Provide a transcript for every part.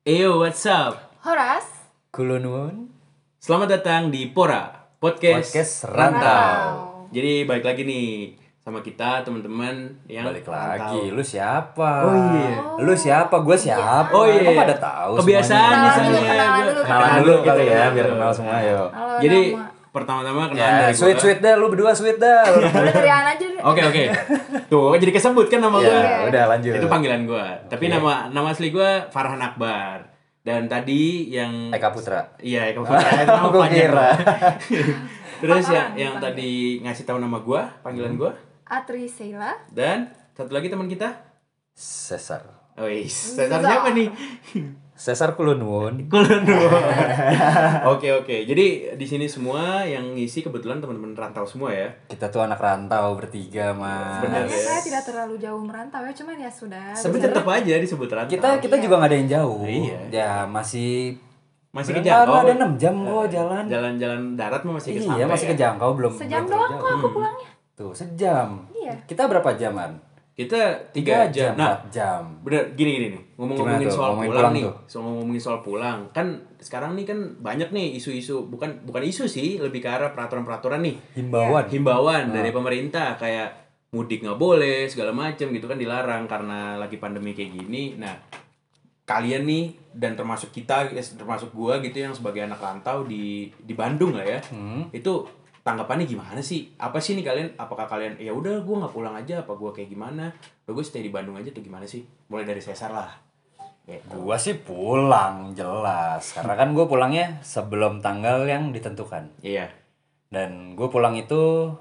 Eyo, what's up? Horas Kulunun Selamat datang di Pora Podcast, Podcast Rantau. Jadi balik lagi nih sama kita teman-teman yang Balik rantau. lagi, lu siapa? Oh, iya. Lu siapa? Gue siapa? Oh iya. Kok pada tahu Kebiasaan semuanya? di Kenalan dulu, kenalan Gua- dulu, Kenalan dulu gitu kali ya, biar kenal semua yuk. Jadi pertama-tama kenalan Ya, dari sweet gua. sweet dah, lu berdua sweet dah. Udah dari aja. Oke oke. Tuh jadi kesebut kan nama ya, gue. udah lanjut. Itu panggilan gue. Tapi Oke. nama nama asli gue Farhan Akbar. Dan tadi yang Eka Putra. Iya, Eka Putra. Itu nama panjang. kira. Terus Apaan yang tadi ngasih tahu nama gue, panggilan gue. Atri Sheila. Dan satu lagi teman kita. Cesar. Oh, Cesar siapa nih? Cesar Kulunun. Kulon Oke oke. Jadi di sini semua yang ngisi kebetulan teman-teman rantau semua ya. Kita tuh anak rantau bertiga, Mas. Benar. Sebenarnya ya. saya tidak terlalu jauh merantau ya, cuman ya sudah. Tapi tetap aja disebut rantau. Kita kita juga nggak ada yang jauh. Iya. Ya masih masih kejangkau. ada 6 jam kok jalan. Jalan-jalan darat mah masih Iya, kesampai. masih ya. kejangkau belum. Sejam doang kok aku pulangnya. Tuh, sejam. Iya. Kita berapa jaman? Kita tiga jam. Nah, 4 jam. bener gini gini nih ngomong-ngomongin Gimana tuh? soal Ngomongin pulang, pulang nih soal ngomongin soal pulang kan sekarang nih kan banyak nih isu-isu bukan bukan isu sih lebih ke arah peraturan-peraturan nih Himbauan. himbauan Nah. dari pemerintah kayak mudik nggak boleh segala macem gitu kan dilarang karena lagi pandemi kayak gini nah kalian nih dan termasuk kita ya, termasuk gua gitu yang sebagai anak rantau di di Bandung lah ya Hmm. itu tanggapannya gimana sih? Apa sih nih kalian? Apakah kalian ya udah gua nggak pulang aja apa gua kayak gimana? Udah gue stay di Bandung aja tuh gimana sih? Mulai dari Cesar lah. Gitu. Gua sih pulang jelas. Karena kan gue pulangnya sebelum tanggal yang ditentukan. Iya. Dan gue pulang itu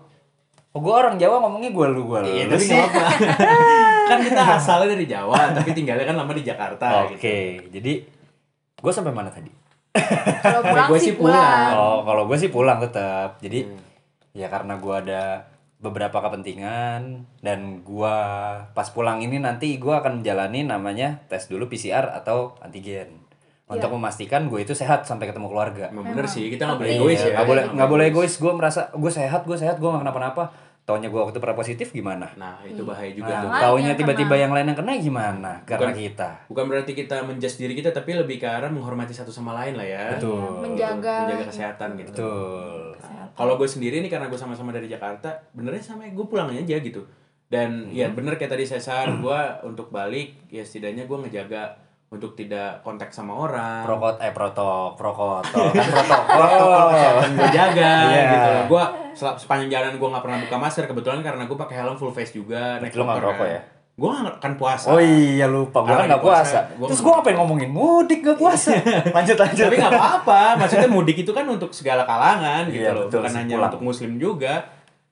oh gue orang Jawa ngomongnya gue lu gue lu. Iya tapi apa kan kita asalnya dari Jawa tapi tinggalnya kan lama di Jakarta oke gitu. jadi gue sampai mana tadi Kalau pulang Gue sih pulang. pulang. oh kalau gue sih pulang tetap. Jadi Hmm. ya karena gue ada beberapa kepentingan dan gua pas pulang ini nanti gua akan menjalani namanya tes dulu PCR atau antigen. Untuk memastikan gue itu sehat sampai ketemu keluarga. Bener sih kita nggak boleh Iya, egois ya. Nggak boleh nggak boleh egois. gue merasa gue sehat gue sehat gue nggak kenapa-napa taunya gue waktu pernah positif gimana? Nah itu bahaya juga nah, tuh. taunya tiba-tiba yang lain yang kena gimana? Karena Bukan- kita. bukan berarti kita menjudge diri kita tapi lebih ke arah menghormati satu sama lain lah ya. Betul. Menjaga. menjaga kesehatan gitu. Betul. Kalau gue sendiri nih karena gue sama-sama dari Jakarta benernya sama gue pulang aja gitu. Dan ya bener kayak tadi Cesar gue untuk balik ya setidaknya gue ngejaga untuk tidak kontak sama orang prokot eh protok kan protokol protokol kesehatan gue jaga Iya. gitu loh gue sepanjang jalan gue nggak pernah buka masker kebetulan karena gue pakai helm full face juga naik Lu nggak motor ngerokok kan. ya? gue nggak kan puasa Oh iya lupa, gue Karena gak lagi puasa, puasa. gua Terus nggak gue ngapain ngomongin mudik gak puasa? lanjut lanjut. tapi nggak apa-apa maksudnya mudik itu kan untuk segala kalangan gitu Iya, loh betul bukan hanya pulang. untuk muslim juga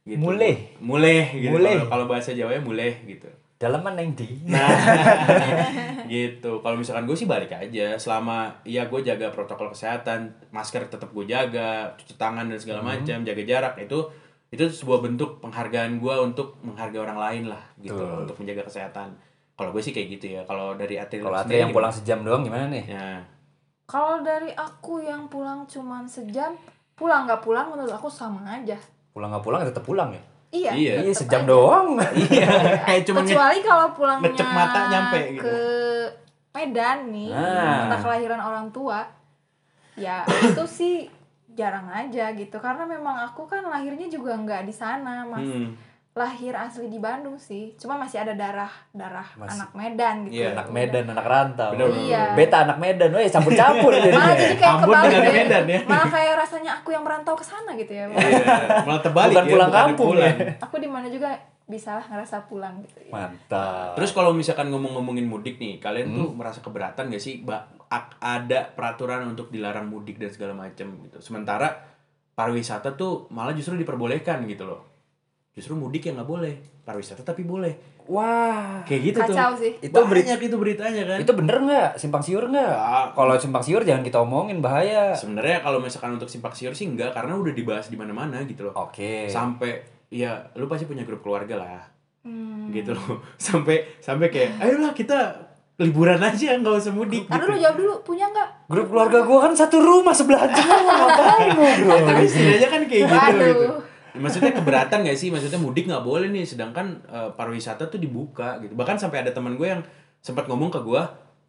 gitu. Muleh. muleh gitu Muleh. Kalau- bahasa Jawanya muleh gitu Dalam mana yang di? nah gitu kalau misalkan gue sih balik aja selama ya gue jaga protokol kesehatan masker tetap gue jaga cuci tangan dan segala Hmm. macam jaga jarak itu itu sebuah bentuk penghargaan gue untuk menghargai orang lain lah gitu Betul. untuk menjaga kesehatan kalau gue sih kayak gitu ya kalau dari Atri Kalau Atri sendiri yang pulang sejam doang gimana nih? ya Kalau dari aku yang pulang cuman sejam, pulang nggak pulang menurut aku sama aja. Pulang gak pulang tetap pulang ya? Iya. Iya. Iya sejam aja. doang. iya kayak cuma Kecuali kalau pulangnya ngecep mata nyampe gitu. ke Medan nih, kota kelahiran orang tua. Ya itu sih jarang aja gitu karena memang aku kan lahirnya juga nggak di sana mas Hmm. Lahir asli di Bandung sih cuma masih ada darah darah Masih. anak Medan gitu Iya, anak Medan, anak rantau. Bener, bener, Iya. Beta anak Medan, weh campur-campur malah jadi kayak Ambon kebalik dengan ya. Medan ya. malah kayak rasanya aku yang merantau ke sana gitu ya Iya, malah terbalik Bukan ya, pulang bukannya kampung pulang. ya. aku di mana juga bisa lah ngerasa pulang gitu ya. Mantap. Terus kalau misalkan ngomong-ngomongin mudik nih, kalian Hmm. tuh merasa keberatan gak sih? Ba ak- ada peraturan untuk dilarang mudik dan segala macam gitu. Sementara pariwisata tuh malah justru diperbolehkan gitu loh. Justru mudik yang nggak boleh, pariwisata tapi boleh. Wah. Kayak gitu tuh. kacau sih Itu Banyak itu beritanya kan. Itu bener nggak? Simpang siur nggak? Ah, Kalau simpang siur jangan kita omongin bahaya. sebenarnya kalau misalkan untuk simpak siur sih enggak karena udah dibahas di mana-mana gitu loh. Oke. Sampai ya lu pasti punya grup keluarga lah. hmm. gitu loh sampai sampai kayak ayolah kita liburan aja nggak usah mudik Ntar gitu. dulu jawab dulu punya nggak Grup keluarga gua kan satu rumah sebelahan semua ngapain ngobrol? tapi setidaknya kan kayak gitu Waduh. gitu maksudnya keberatan gak sih? Maksudnya mudik nggak boleh nih sedangkan eh, pariwisata tuh dibuka gitu. Bahkan sampai ada teman gue yang sempat ngomong ke gue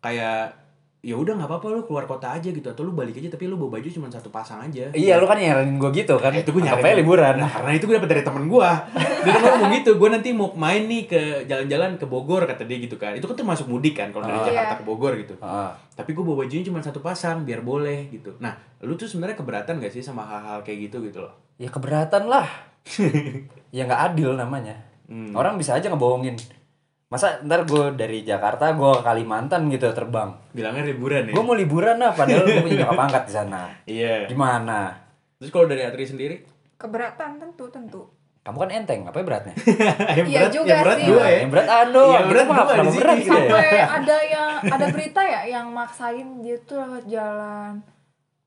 kayak ya udah nggak apa-apa lu keluar kota aja gitu atau lu balik aja tapi lu bawa baju cuma satu pasang aja Iya, lu kan nyaranin gue gitu kan. Nah, itu gue nyari Apa liburan? Nah, karena itu gue dapet dari temen gue. Dia kan ngomong gitu, gue nanti mau main nih ke jalan-jalan ke Bogor kata dia gitu kan. Itu kan termasuk mudik kan kalau dari Ah. Jakarta Iya. ke Bogor gitu. Heeh. Tapi gue bawa bajunya cuma satu pasang biar boleh gitu. Nah, lu tuh sebenarnya keberatan gak sih sama hal-hal kayak gitu gitu loh? Ya keberatan lah. ya nggak adil namanya. Hmm. Orang bisa aja ngebohongin. Masa ntar gue dari Jakarta gue ke Kalimantan gitu terbang. Bilangnya liburan ya. Gue mau liburan lah, padahal gue punya nyokap angkat di sana. Iya. Gimana? Terus kalau dari Atri sendiri? Keberatan tentu tentu. Kamu kan enteng, apa beratnya? yang Iya juga yang berat sih. dua ya. Yang berat ando. Iya, berat dua di sini. berat gitu ya? Sampai ada yang ada berita ya yang maksain dia tuh lewat jalan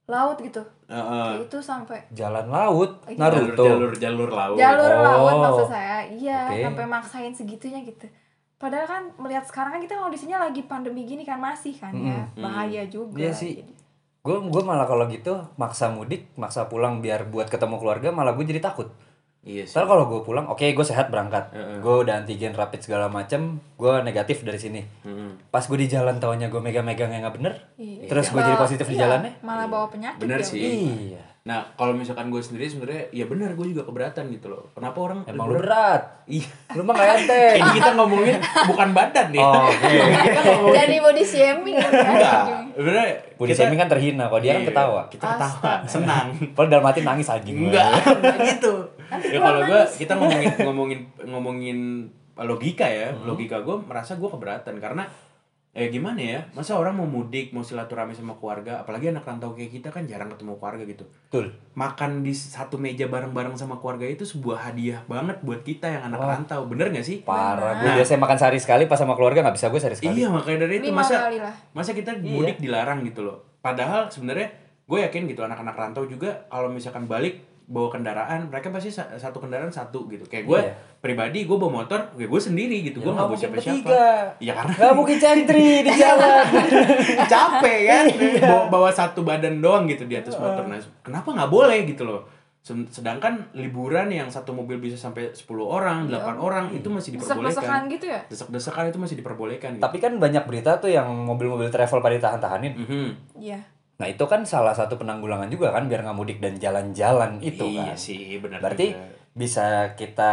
laut gitu. Heeh. Kayak itu sampai Jalan laut, Iya. Jalur, Naruto. jalur jalur laut. jalur Oh. laut maksud saya. Iya, Oke. sampai maksain segitunya gitu. Padahal kan melihat sekarang kan kita kondisinya lagi pandemi gini kan masih kan ya. Mm-mm. Bahaya juga. Iya sih. Jadi- Gue gue malah kalau gitu maksa mudik, maksa pulang biar buat ketemu keluarga, malah gue jadi takut. Iya sih. Soalnya kalau gue pulang, oke gue sehat berangkat, Heeh. gue udah antigen rapid segala macem, gue negatif dari sini. Heeh. Pas gue di jalan taunya gue megang-megang yang nggak bener, Iya. terus gue jadi Bawa- positif di iya, jalannya. Malah bawa penyakit Bener ya. sih. Iya, Nah, kalau misalkan gue sendiri sebenarnya ya benar gue juga keberatan gitu loh. Kenapa orang emang lu berat, Iya. lu mah nggak enteng. Ini kita ngomongin bukan badan nih. Oh, ngomongin Jadi body shaming kan. enggak. Sebenarnya Body kita- shaming kan terhina, kalau dia kan Iya, ketawa. Kita ketawa, senang. Padahal dalam hati nangis anjing. Enggak, enggak gitu. Ya kalau gue kita ngomongin ngomongin ngomongin logika ya, Hmm. logika gue merasa gue keberatan karena eh gimana ya, masa orang mau mudik, mau silaturahmi sama keluarga, apalagi anak rantau kayak kita kan jarang ketemu keluarga gitu. Betul. Makan di satu meja bareng-bareng sama keluarga itu sebuah hadiah banget buat kita yang anak Wah. rantau, bener gak sih? Parah, gue Nah. biasanya makan sehari sekali, pas sama keluarga nggak bisa gue sehari sekali. Iya makanya dari itu masa masa kita Iya. mudik dilarang gitu loh. Padahal sebenarnya gue yakin gitu anak-anak rantau juga kalau misalkan balik bawa kendaraan mereka pasti sa- satu kendaraan satu gitu. Kayak gue Iya. pribadi gue bawa motor, gue gue sendiri gitu. Ya, gue nggak bawa siapa-siapa. bertiga. Ya karena Gak mungkin cantri di jalan. capek kan Iya. bawa, bawa satu badan doang gitu di atas motor. Nah, kenapa nggak boleh gitu loh? Sedangkan liburan yang satu mobil bisa sampai 10 orang, 8 orang itu masih Desek-desekan diperbolehkan. gitu ya. Desek-desekan itu masih diperbolehkan gitu. Tapi kan banyak berita tuh yang mobil-mobil travel pada ditahan-tahanin. Mhm. Iya. Nah itu kan salah satu penanggulangan juga kan biar nggak mudik dan jalan-jalan itu iya kan. sih, benar Berarti juga. bisa kita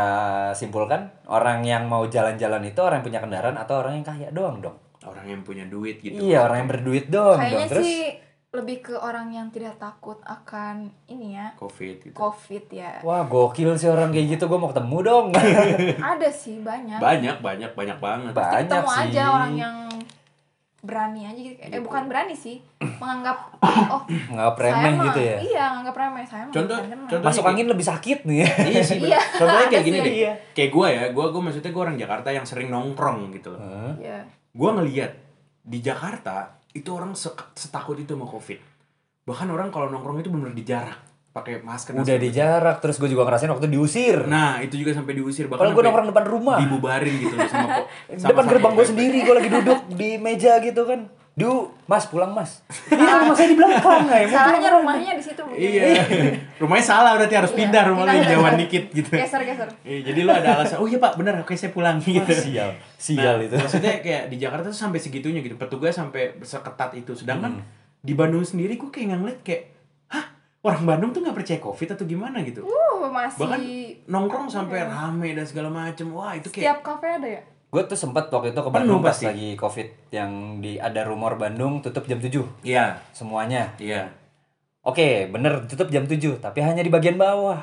simpulkan orang yang mau jalan-jalan itu orang yang punya kendaraan atau orang yang kaya doang dong. orang yang punya duit gitu. iya orang yang berduit doang Kayaknya dong. Terus sih lebih ke orang yang tidak takut akan ini ya Covid gitu. covid ya. wah gokil sih orang kayak gitu gue mau ketemu dong. Ada sih banyak. Banyak, banyak, banyak banget. Banyak Ketemu sih. aja orang yang berani aja gitu. Eh bukan berani sih, menganggap oh nggak remeh mah gitu ya. iya nganggap remeh saya mah Contoh- contoh- Masuk angin lebih sakit nih. iya sih. Iya. Contohnya kayak gini sih. deh. Iya. Kayak gue ya, gue gue maksudnya gue orang Jakarta yang sering nongkrong gitu loh. Iya. Gue ngeliat di Jakarta itu orang se- setakut itu sama Covid. Bahkan orang kalau nongkrong itu benar dijarak pakai masker. Udah di jarak terus gue juga ngerasain waktu diusir. Nah, itu juga sampai diusir bahkan Kalau gue nongkrong depan rumah. dibubarin gitu loh sama kok. depan gerbang gue sendiri gue lagi duduk di meja gitu kan du mas pulang mas iya rumah saya di belakang ya Salahnya rumahnya di situ. Iya. Rumahnya salah berarti harus Iya, pindah rumah lu jauhan dikit gitu. Geser geser. Iya, jadi lu ada alasan, oh iya pak bener, oke saya pulang gitu. sial sial Nah, itu Maksudnya kayak di Jakarta tuh sampai segitunya gitu, petugas sampai seketat itu. Sedangkan Hmm. di Bandung sendiri gue kayak ngeliat kayak, orang Bandung tuh nggak percaya covid atau gimana gitu. Uh, masih Bahkan nongkrong sampai rame dan segala macem. Wah itu kayak setiap kafe ada ya? gue tuh sempat waktu itu ke Penuh Bandung pas pasti. lagi covid yang di ada rumor Bandung tutup jam 7 Iya, semuanya iya. oke bener tutup jam 7 tapi hanya di bagian bawah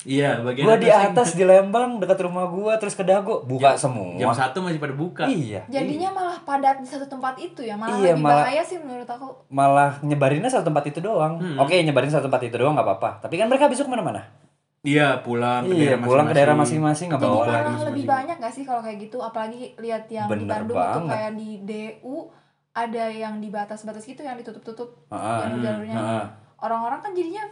Iya, bagian gue di atas atas di Lembang dekat rumah gue terus ke Dago buka semua Jam satu masih pada buka. iya Jadinya malah padat di satu tempat itu ya, malah Iya, lebih malah- bahaya sih menurut aku. malah nyebarinnya satu tempat itu doang Hmm. oke nyebarin satu tempat itu doang nggak apa-apa tapi kan mereka besok ke mana-mana Iya, pulang ke iya daerah pulang ke daerah masing-masing nggak Jadi bawa Bawa malah masing-masing. lebih banyak gak sih kalau kayak gitu, apalagi lihat yang di Bener Bandung tuh banget. kayak di DU ada yang di batas-batas gitu yang ditutup-tutup Ah, jalur-jalurnya. ah. Orang-orang kan jadinya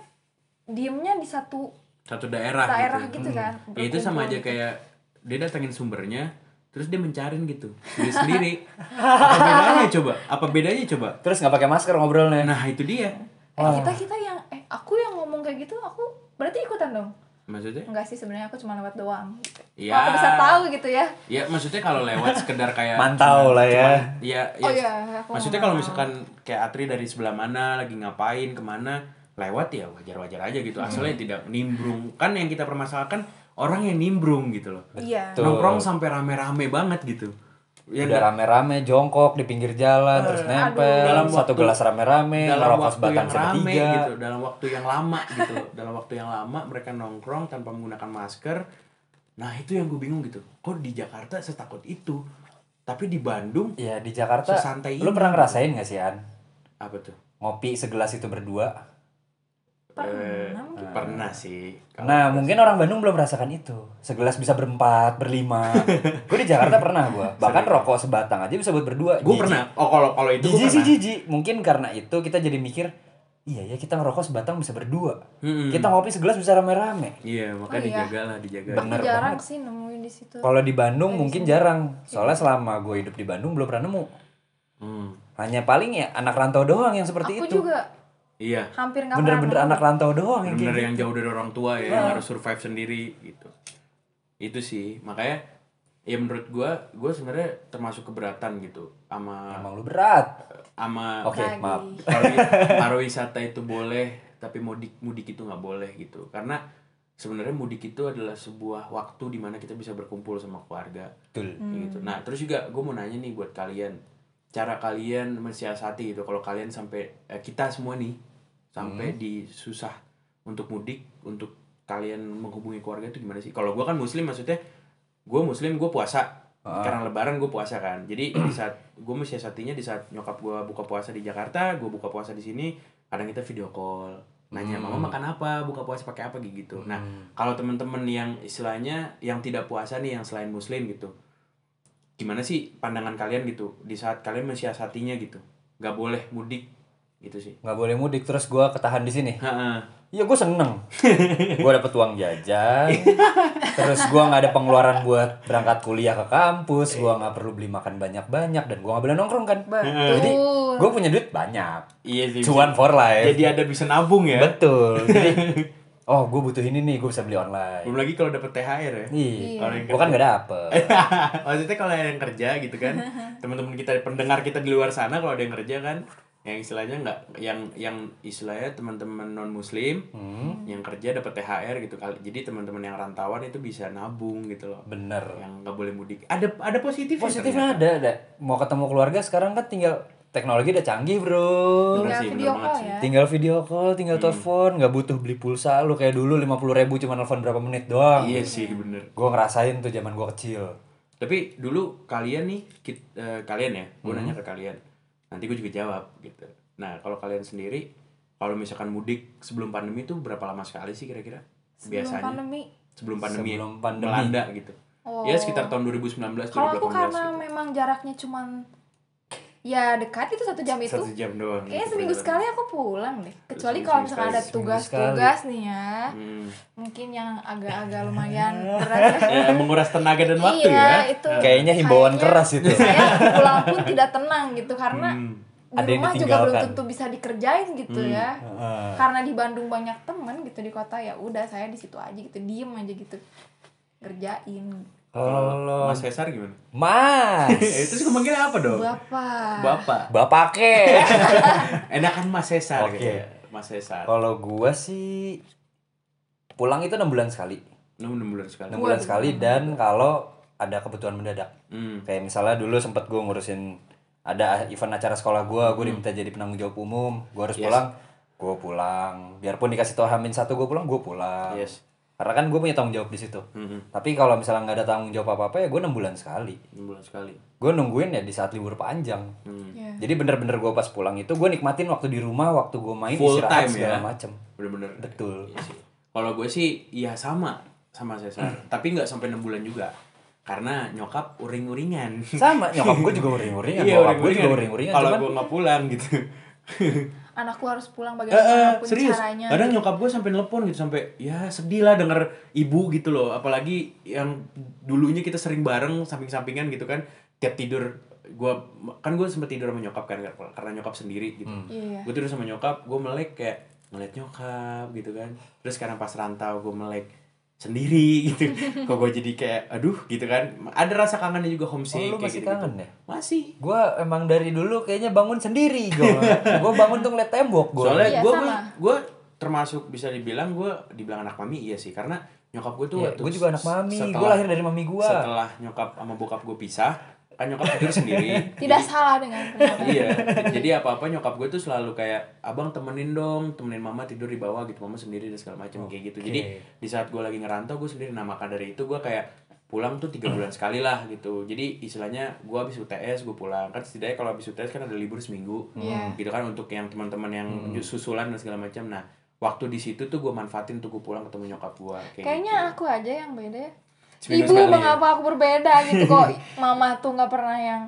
diemnya di satu satu daerah, daerah gitu. gitu kan. Ya, itu sama aja gitu. kayak dia datengin sumbernya, terus dia mencarin gitu sendiri sendiri. Apa bedanya coba? Apa bedanya coba? terus nggak pakai masker ngobrolnya Nah itu dia. Eh kita kita yang eh aku yang ngomong kayak gitu aku berarti ikutan dong. Maksudnya? Enggak sih sebenarnya aku cuma lewat doang. Gitu. Ya. Kok aku bisa tahu gitu ya? Ya maksudnya kalau lewat sekedar kayak Mantau lah ya. Iya, Oh iya, aku Maksudnya kalau misalkan kayak Atri dari sebelah mana lagi ngapain ke mana lewat ya wajar-wajar aja gitu. Asalnya tidak nimbrung. Kan yang kita permasalahkan orang yang nimbrung gitu loh. Iya. Betul. Nongkrong sampai rame-rame banget gitu. Ya Udah rame-rame jongkok di pinggir jalan terus nempel Dalam satu waktu- gelas rame-rame dalam waktu yang rame tiga gitu, dalam waktu yang lama gitu. dalam waktu yang lama mereka nongkrong tanpa menggunakan masker. Nah, itu yang gue bingung gitu. Kok di Jakarta setakut itu? Tapi di Bandung ya di Jakarta Sesantai lu ini. pernah ngerasain gak sih An apa tuh? ngopi segelas itu berdua Eh, Pernah pernah sih. Kalau nah mungkin orang Bandung belum merasakan itu segelas bisa berempat berlima gue di Jakarta pernah gue bahkan rokok sebatang aja bisa buat berdua gue pernah. Oh kalau kalau itu gue jijik sih pernah. jijik mungkin karena itu kita jadi mikir iya ya kita ngerokok sebatang bisa berdua Mm-mm. kita ngopi segelas bisa rame-rame Iya, makanya Oh, iya. dijaga lah, dijaga. Aku Bener jarang banget. sih nemuin di situ. kalau di Bandung mungkin jarang soalnya selama gue hidup di Bandung belum pernah nemu Hmm. hanya paling ya anak rantau doang yang seperti Aku itu juga Iya. hampir nggak pernah bener-bener anak rantau doang yang Bener-bener kayak yang gitu. jauh dari orang tua ya, yang harus survive sendiri gitu. Itu sih, makanya ya menurut gua, gua sebenarnya termasuk keberatan gitu sama emang lu berat sama oke Lagi. maaf pari- pariwisata itu boleh, tapi mudik mudik itu nggak boleh gitu. Karena sebenarnya mudik itu adalah sebuah waktu di mana kita bisa berkumpul sama keluarga. betul Hmm. gitu. Nah, terus juga gue mau nanya nih buat kalian, cara kalian mensiasati gitu. Kalau kalian sampai eh, kita semua nih sampai di susah untuk mudik, untuk kalian menghubungi keluarga itu gimana sih? Kalau gue kan muslim maksudnya, gue muslim gue puasa. Ah. Karena lebaran gue puasa kan. Jadi di saat gue mensiasatinya di saat nyokap gue buka puasa di Jakarta, gue buka puasa di sini, kadang kita video call nanya Hmm. mama makan apa buka puasa pakai apa gitu nah kalau temen-temen yang istilahnya yang tidak puasa nih yang selain muslim gitu gimana sih pandangan kalian gitu? Di saat kalian mensiasatinya gitu. Nggak boleh mudik gitu sih. Nggak boleh mudik terus gua ketahan di sini. Iya gue seneng. Gue dapet uang jajan. Terus gua nggak ada pengeluaran buat berangkat kuliah ke kampus. Gua nggak perlu beli makan banyak-banyak Dan gua nggak boleh nongkrong kan? Betul. Jadi gue punya duit banyak. Iya sih Cuan for life. Jadi ada bisa nabung ya. Betul. Jadi Oh gue butuh ini nih Gue bisa beli online. Belum lagi kalau dapet thr ya? Iya. Kalau yang Gue kan gak dapet. Maksudnya kalau yang kerja gitu kan teman-teman kita pendengar kita di luar sana kalau ada yang kerja kan yang istilahnya nggak yang yang istilahnya teman-teman non muslim Hmm. yang kerja dapat thr gitu kali. Jadi teman-teman yang rantauan itu bisa nabung gitu loh. Bener. Yang nggak boleh mudik. Ada ada positif Positifnya ada, ada. Mau ketemu keluarga sekarang kan tinggal Teknologi udah canggih bro Tinggal sih, bener video call sih. ya. Tinggal video call, tinggal telepon, nggak butuh beli pulsa lu kayak dulu 50.000 ribu cuma nelfon berapa menit doang. iya sih bener Gue ngerasain tuh zaman gue kecil. tapi dulu kalian nih kit- eh, kalian ya gue Hmm. nanya ke kalian nanti gue juga jawab gitu nah kalau kalian sendiri kalau misalkan mudik sebelum pandemi itu berapa lama sekali sih kira-kira Sebelum biasanya pandemi. sebelum pandemi Sebelum pandemi. melanda gitu Oh. ya sekitar tahun 2019 Kalau aku 2018 karena gitu. memang jaraknya cuman ya dekat itu satu jam itu. satu jam doang Kayaknya gitu seminggu sekali aku pulang deh. Kecuali kalau misalkan ada tugas-tugas nih ya. Hmm. Mungkin yang agak-agak lumayan berat ya. ya, menguras tenaga dan waktu iya, ya itu. Kayaknya himbauan Kayaknya keras itu. Saya pulang pun tidak tenang gitu karena Hmm. di Ada yang rumah juga belum tentu bisa dikerjain gitu Hmm. ya. Heeh. Karena di Bandung banyak temen gitu di kota ya udah saya di situ aja gitu diem aja gitu kerjain Kalau Mas Cesar gimana? Mas, itu suka manggil apa dong? bapak Bapak. bapak ke. Enakan Mas Cesar Oke. gitu ya. Mas Cesar. Kalau gua sih pulang itu enam bulan sekali. Enam enam bulan sekali. enam bulan sekali dan kalau ada kebutuhan mendadak. Hmm. Kayak misalnya dulu sempet gue ngurusin ada event acara sekolah gue, gue diminta jadi penanggung jawab umum, gue harus Yes. pulang, gue pulang. Biarpun dikasih tau hamin satu gue pulang, gue pulang. Yes. Karena kan gue punya tanggung jawab di situ. Hmm. Tapi kalau misalnya nggak ada tanggung jawab apa apa ya gue enam bulan sekali. Enam bulan sekali. Gue nungguin ya di saat libur panjang. Hmm. ya Jadi bener-bener gue pas pulang itu gue nikmatin waktu di rumah, waktu gue main Full istirahat time segala ya. macem. Bener-bener. Betul. Iya sih. Kalau gue sih ya sama sama Cesar, tapi nggak sampai enam bulan juga. Karena nyokap uring-uringan. Sama nyokap gue juga uring-uringan, Iya, bokap gue juga uring-uringan. Kalau gue nggak pulang gitu. anakku harus pulang Eh, eh, bagaimanapun serius. caranya Kadang nyokap gue sampai nelpon gitu sampai ya sedih lah denger ibu gitu loh. Apalagi yang dulunya kita sering bareng samping-sampingan gitu kan. Tiap tidur gua kan gue sempet tidur sama nyokap kan karena nyokap sendiri gitu. iya Gue tidur sama nyokap, gue melek kayak ngeliat nyokap gitu kan. Terus sekarang pas rantau gue melek sendiri gitu kok gue jadi kayak aduh gitu kan ada rasa kangennya juga Oh, homesick lu kayak masih gitu, kangen ya? masih Gue emang dari dulu kayaknya bangun sendiri gue. gue bangun tuh ngeliat tembok gue. soalnya Iya, gue gue termasuk bisa dibilang gue dibilang anak mami iya sih karena nyokap gue tuh waktu gue juga anak mami. Gue lahir dari mami gue. setelah nyokap sama bokap gue pisah kan nyokap tidur sendiri. Tidak Jadi- salah dengan pendapat. iya jadi apa apa nyokap gue tuh selalu kayak abang temenin dong temenin mama tidur di bawah gitu mama sendiri dan segala macam kayak gitu. Jadi di saat gue lagi ngerantau gue sendiri. Nah maka dari itu gue kayak pulang tuh tiga bulan sekali lah gitu. Jadi istilahnya gue habis UTS gue pulang. Kan setidaknya kalau habis UTS kan ada libur seminggu Iya. gitu kan untuk yang teman-teman yang susulan dan segala macam nah waktu di situ tuh gue manfaatin tuh gue pulang ketemu nyokap gue kayak Kayaknya gitu. aku aja yang beda ya. Seminggu Ibu sekali ya? mengapa aku berbeda gitu kok mama tuh nggak pernah yang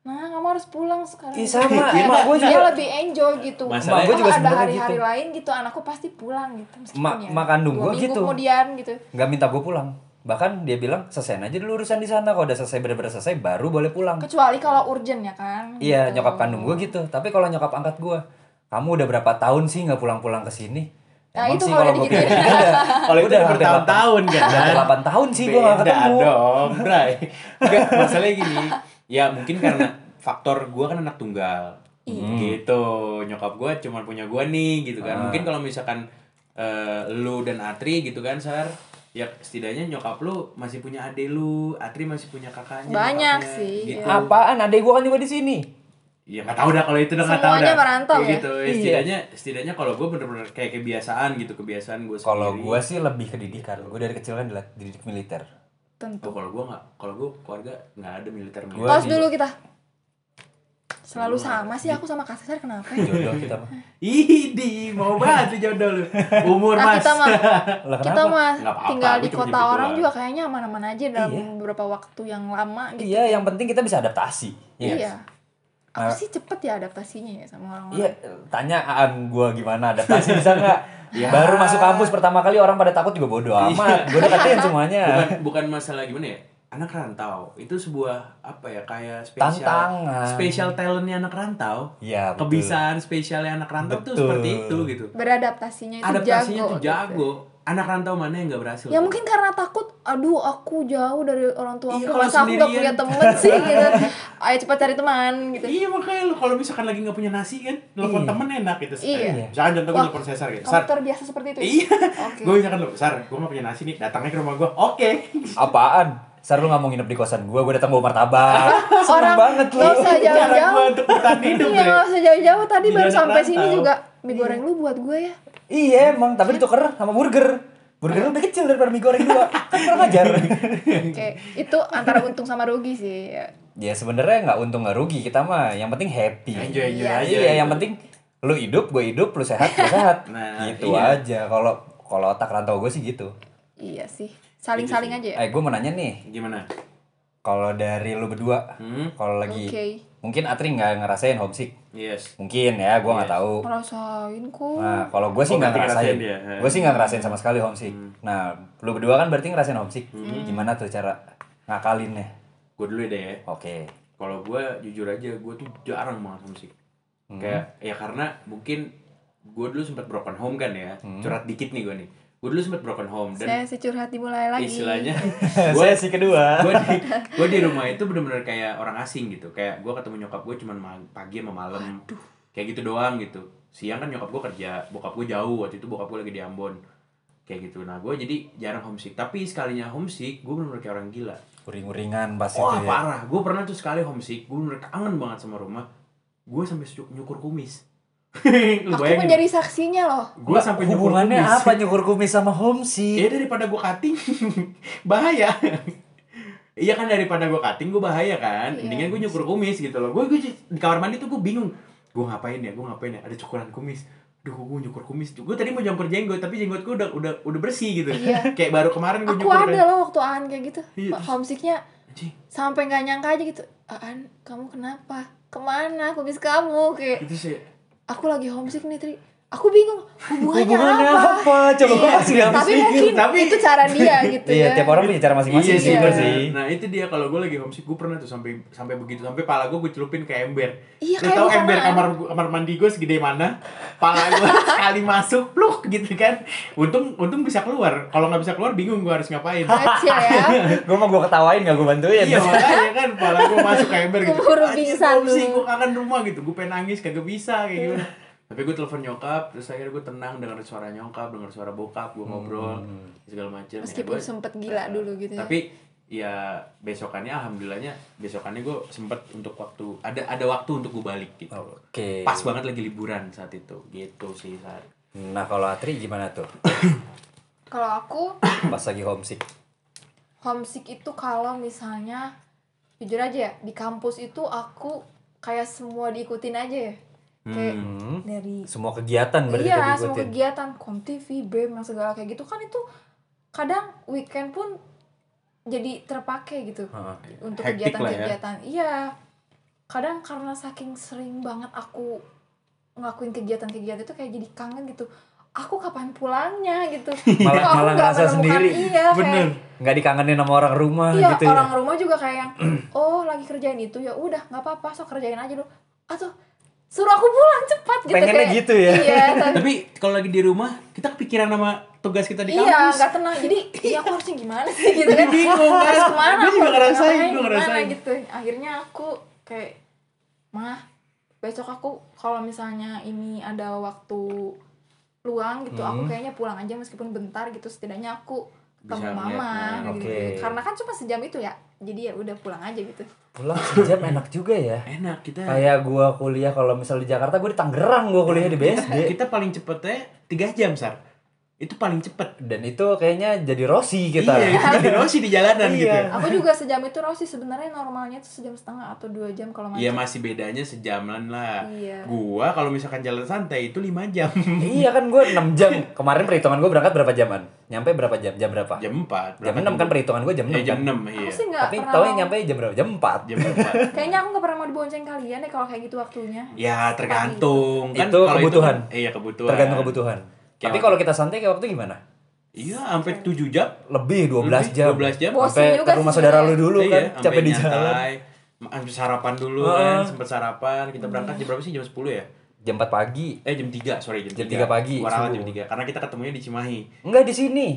Nah, kamu harus pulang sekarang. Ih, sama. Dia- Emak gua Dia juga- lebih enjoy gitu. Masalahnya- Emak gua juga Kalau ada sebenarnya hari-hari gitu. lain gitu, anakku pasti pulang gitu. meskipun Ma- ya mak kandung minggu gitu. kemudian gitu. Gak minta gue pulang. Bahkan dia bilang selesai aja dulu urusan di sana. Kalau udah selesai bener-bener selesai baru boleh pulang. Kecuali kalau urgent ya kan. Iya gitu. nyokap kandung gue gitu. Tapi kalau nyokap angkat gue, kamu udah berapa tahun sih nggak pulang-pulang ke sini? Nah, Emang itu sih kalau kalau udah udah. kalau itu Udah bertahun-tahun kan Udah 8 tahun sih gue gak Beda ketemu. dong, Bray. Enggak, masalahnya gini. Ya mungkin karena faktor gue kan anak tunggal. Iya. Gitu. Nyokap gue cuma punya gue nih gitu kan. Ah. Mungkin kalau misalkan eh, lu dan Atri gitu kan, Sar. Ya setidaknya nyokap lu masih punya ade lu, Atri masih punya kakaknya. Banyak nyokapnya, sih, Gitu. ya. Apaan? Adek gue kan juga di sini. Ya nggak tahu dah kalau itu udah nggak tahu Semuanya dah. merantau Kayak ya? gitu. Ya, Iya. Setidaknya setidaknya kalau gue bener-bener kayak kebiasaan gitu, kebiasaan gue sendiri. Kalau gue sih lebih ke didikan. Gue dari kecil kan dilat- dididik militer. Tentu. Oh, kalau gue nggak, kalau gue keluarga nggak ada militer militer. Gua Pause di- dulu kita. Selalu sama sih aku sama Kak Cesar kenapa? ya? Jodoh kita mah. Idi, mau banget jodoh lu. Umur Nah, mas. kita mah Lah kita mah tinggal di kota nyebut orang juga kayaknya aman-aman aja dalam Iya. beberapa waktu yang lama gitu. Iya, yang penting kita bisa adaptasi. Iya. Iya. Aku Nah. sih cepet ya adaptasinya ya sama orang-orang. Iya, tanyaan gue gimana adaptasi bisa nggak? Ya. Baru masuk kampus pertama kali orang pada takut juga bodo amat. Gue deketin semuanya. Bukan bukan masalah gimana ya? Anak rantau itu sebuah apa ya kayak spesial Tantangan. spesial talentnya anak rantau. Iya, betul. Kebiasaan spesialnya anak rantau tuh Betul. seperti itu gitu. Beradaptasinya itu Adaptasinya jago. tuh gitu. Anak rantau mana yang nggak berhasil? Ya mungkin karena takut, aduh aku jauh dari orang tua Iya, aku, kalau masa aku gak punya temen sih gitu. Ayo cepat cari teman gitu. Iya makanya lu kalau misalkan lagi nggak punya nasi kan, nelfon Iya. temen enak gitu. Iya. Eh, Misalkan contoh gue Wah, nelfon Cesar gitu. Kamu terbiasa seperti itu ya? Iya. Oke. Gue misalkan lu, Sar, gue gak punya nasi nih, datangnya ke rumah gue. Oke. Apaan? Sar lu nggak mau nginep di kosan gue, gue datang bawa martabak. Seneng Orang banget lu. nggak usah jauh-jauh. gue Iya nggak usah jauh-jauh tadi Di baru sampai sini juga mie goreng lu buat gue ya. Iya emang, tapi dituker sama burger. Burger lu lebih kecil daripada mie goreng dua. Kan kurang ajar. Oke, itu antara untung sama rugi sih. Ya. ya sebenarnya nggak untung nggak rugi kita mah. Yang penting happy. Enjoy enjoy Iya. aja. Iya, yang penting lu hidup, gue hidup, lu sehat, gue sehat. Nah, gitu iya. aja. Kalau kalau otak rantau gue sih gitu. Iya sih. Saling-saling aja ya. Eh, gue mau nanya nih, Gimana? kalau dari lu berdua, Hmm? kalau lagi Oke. mungkin Atri nggak ngerasain homesick, Yes. mungkin ya, gue nggak Yes. tahu. Ngerasain kok. Nah, kalau gue sih Oh, nggak berarti ngerasain. Hmm. Gue sih nggak ngerasain sama sekali homesick. Nah, lu berdua kan berarti ngerasain homesick. Gimana tuh cara ngakalinnya? Gue dulu deh ya. Oke. Kalau gue jujur aja, gue tuh jarang banget musik. Hmm. Kayak ya karena mungkin gue dulu sempat broken home kan ya. Hmm. Curhat dikit nih gue nih. Gue dulu sempat broken home dan Saya si curhat dimulai lagi. istilahnya Gue sih kedua. gue di di rumah itu bener-bener kayak orang asing gitu. Kayak gue ketemu nyokap gue cuman ma- pagi sama malam. Kayak gitu doang gitu. Siang kan nyokap gue kerja bokap gue jauh. Waktu itu bokap gue lagi di Ambon. Kayak gitu. Nah gue jadi jarang homesick. Tapi sekalinya homesick gue bener-bener kayak orang gila. Uring-uringan pas wah itu ya. parah. Gue pernah tuh sekali homesick. Gue bener kangen banget sama rumah. Gue sampai nyukur kumis Aku bayangin menjadi saksinya loh. gue sampai nyukur Hubungannya kumis apa nyukur kumis sama ya homesick? daripada gue cutting bahaya iya kan daripada gue cutting gue bahaya kan Iya. mendingan gue nyukur kumis gitu loh gue di kamar mandi tuh gue bingung gue ngapain ya gue ngapain ya ada cukuran kumis Duh, gue nyukur kumis. Gue tadi mau nyukur jenggot, tapi jenggot gue udah udah udah bersih gitu. Iya. Kayak baru kemarin gue Aku nyukur. ada kan. loh waktu Aan kayak gitu. Iya, Homesicknya sampai nggak nyangka aja gitu. Aan, kamu kenapa? Ke mana kumis kamu? Kayak itu sih. Aku lagi homesick nih Tri. Aku bingung hubungannya, Hubungannya apa, apa? Coba Iya, yang tapi mungkin Tapi- itu cara dia gitu Iya, ya tiap orang punya cara masing-masing Iya sih, bener. sih. Nah itu dia kalau gue lagi homesick gue pernah tuh sampai sampai begitu sampai pala gue gue celupin ke ember. Iya, Lu kayak tahu ember kamar kamar mandi gue segede mana? Pala gue sekali masuk, pluk gitu kan. Untung untung bisa keluar. Kalau nggak bisa keluar bingung gue harus ngapain. kecil ya Gue mau gue ketawain gak gue bantuin. iya makanya kan pala gue masuk ke ember gitu. Pingsan homesick, lu. gue kangen rumah gitu. Gue pengen nangis kagak bisa kayak gimana. Tapi gue telepon nyokap, terus akhirnya gue tenang dengar suara nyokap, dengar suara bokap, gue ngobrol segala macam. meskipun ya, gua- sempet gila dulu gitu ya tapi ya besokannya alhamdulillahnya besokannya gue sempet untuk waktu ada ada waktu untuk gue balik gitu Oke. pas banget lagi liburan saat itu gitu sih saat Nah kalau Atri gimana tuh? kalau aku Pas lagi homesick. homesick itu kalau misalnya jujur aja ya di kampus itu aku kayak semua diikutin aja ya kayak Hmm. dari Semua kegiatan berarti iya semua kegiatan kom TV BEM yang segala kayak gitu kan itu kadang weekend pun jadi terpakai gitu Heeh. untuk ya. kegiatan-kegiatan iya kadang karena saking sering banget aku ngelakuin kegiatan-kegiatan itu kayak jadi kangen gitu aku kapan pulangnya gitu Malah- Kok aku malah nggak ngerasa sendiri. iya kayak Nggak dikangenin sama orang rumah iya gitu ya. orang rumah juga kayak yang oh lagi kerjain itu ya udah nggak apa-apa sok kerjain aja dulu atau suruh aku pulang cepat gitu Pengennya kayak, gitu ya? iya tapi tapi kalau lagi di rumah kita kepikiran sama tugas kita di iya kampus nggak tenang jadi iya aku harusnya gimana sih gitu kan Bingung, harus ke mana aku juga ngerasain, gimana ngerasain. gitu akhirnya aku kayak mah besok aku kalau misalnya ini ada waktu luang gitu aku Hmm. kayaknya pulang aja meskipun bentar gitu setidaknya aku ketemu mama ngeliat, gitu. oke. karena kan cuma sejam itu ya jadi ya udah pulang aja gitu Pulang sejam enak juga ya. enak kita Kayak gua kuliah kalau misal di Jakarta gue di Tangerang gua kuliah di kita, BSD. kita paling cepetnya tiga jam sar itu paling cepet Dan itu kayaknya jadi Rossi kita. iya kita di Rossi di jalanan Iya. gitu aku juga sejam itu Rossi sebenarnya normalnya tuh sejam setengah atau dua jam kalau Iya macet masih bedanya sejaman lah. Iya. Gua kalau misalkan jalan santai itu 5 jam. iya kan gue 6 jam. Kemarin perhitungan gue berangkat berapa jaman? Nyampe berapa jam? Jam berapa? jam 4. Jam 6 kan perhitungan gue jam 6 Ya, jam kan. 6 iya. aku sih nggak Tapi pernah tau mau- nyampe jam berapa? Jam 4. Jam 4. kayaknya aku nggak pernah mau dibonceng kalian deh kalau kayak gitu waktunya Ya tergantung kan Itu kebutuhan. kan- iya kebutuhan. Tergantung kebutuhan. Kayak Tapi kalau kita santai kayak waktu gimana? Iya sampai 7 jam. Lebih 12 Lebih, jam. 12 jam. Sampai juga ke rumah sih saudara lu dulu Iya, kan, capek di jalan. Sampai sarapan dulu Heeh. kan, sempet sarapan. Kita berangkat jam berapa sih? Jam 10 ya? Jam 4 pagi. Eh jam 3, sorry jam, Jam 3 pagi, Warawat subuh. jam 3. Karena kita ketemunya di Cimahi. Enggak di sini.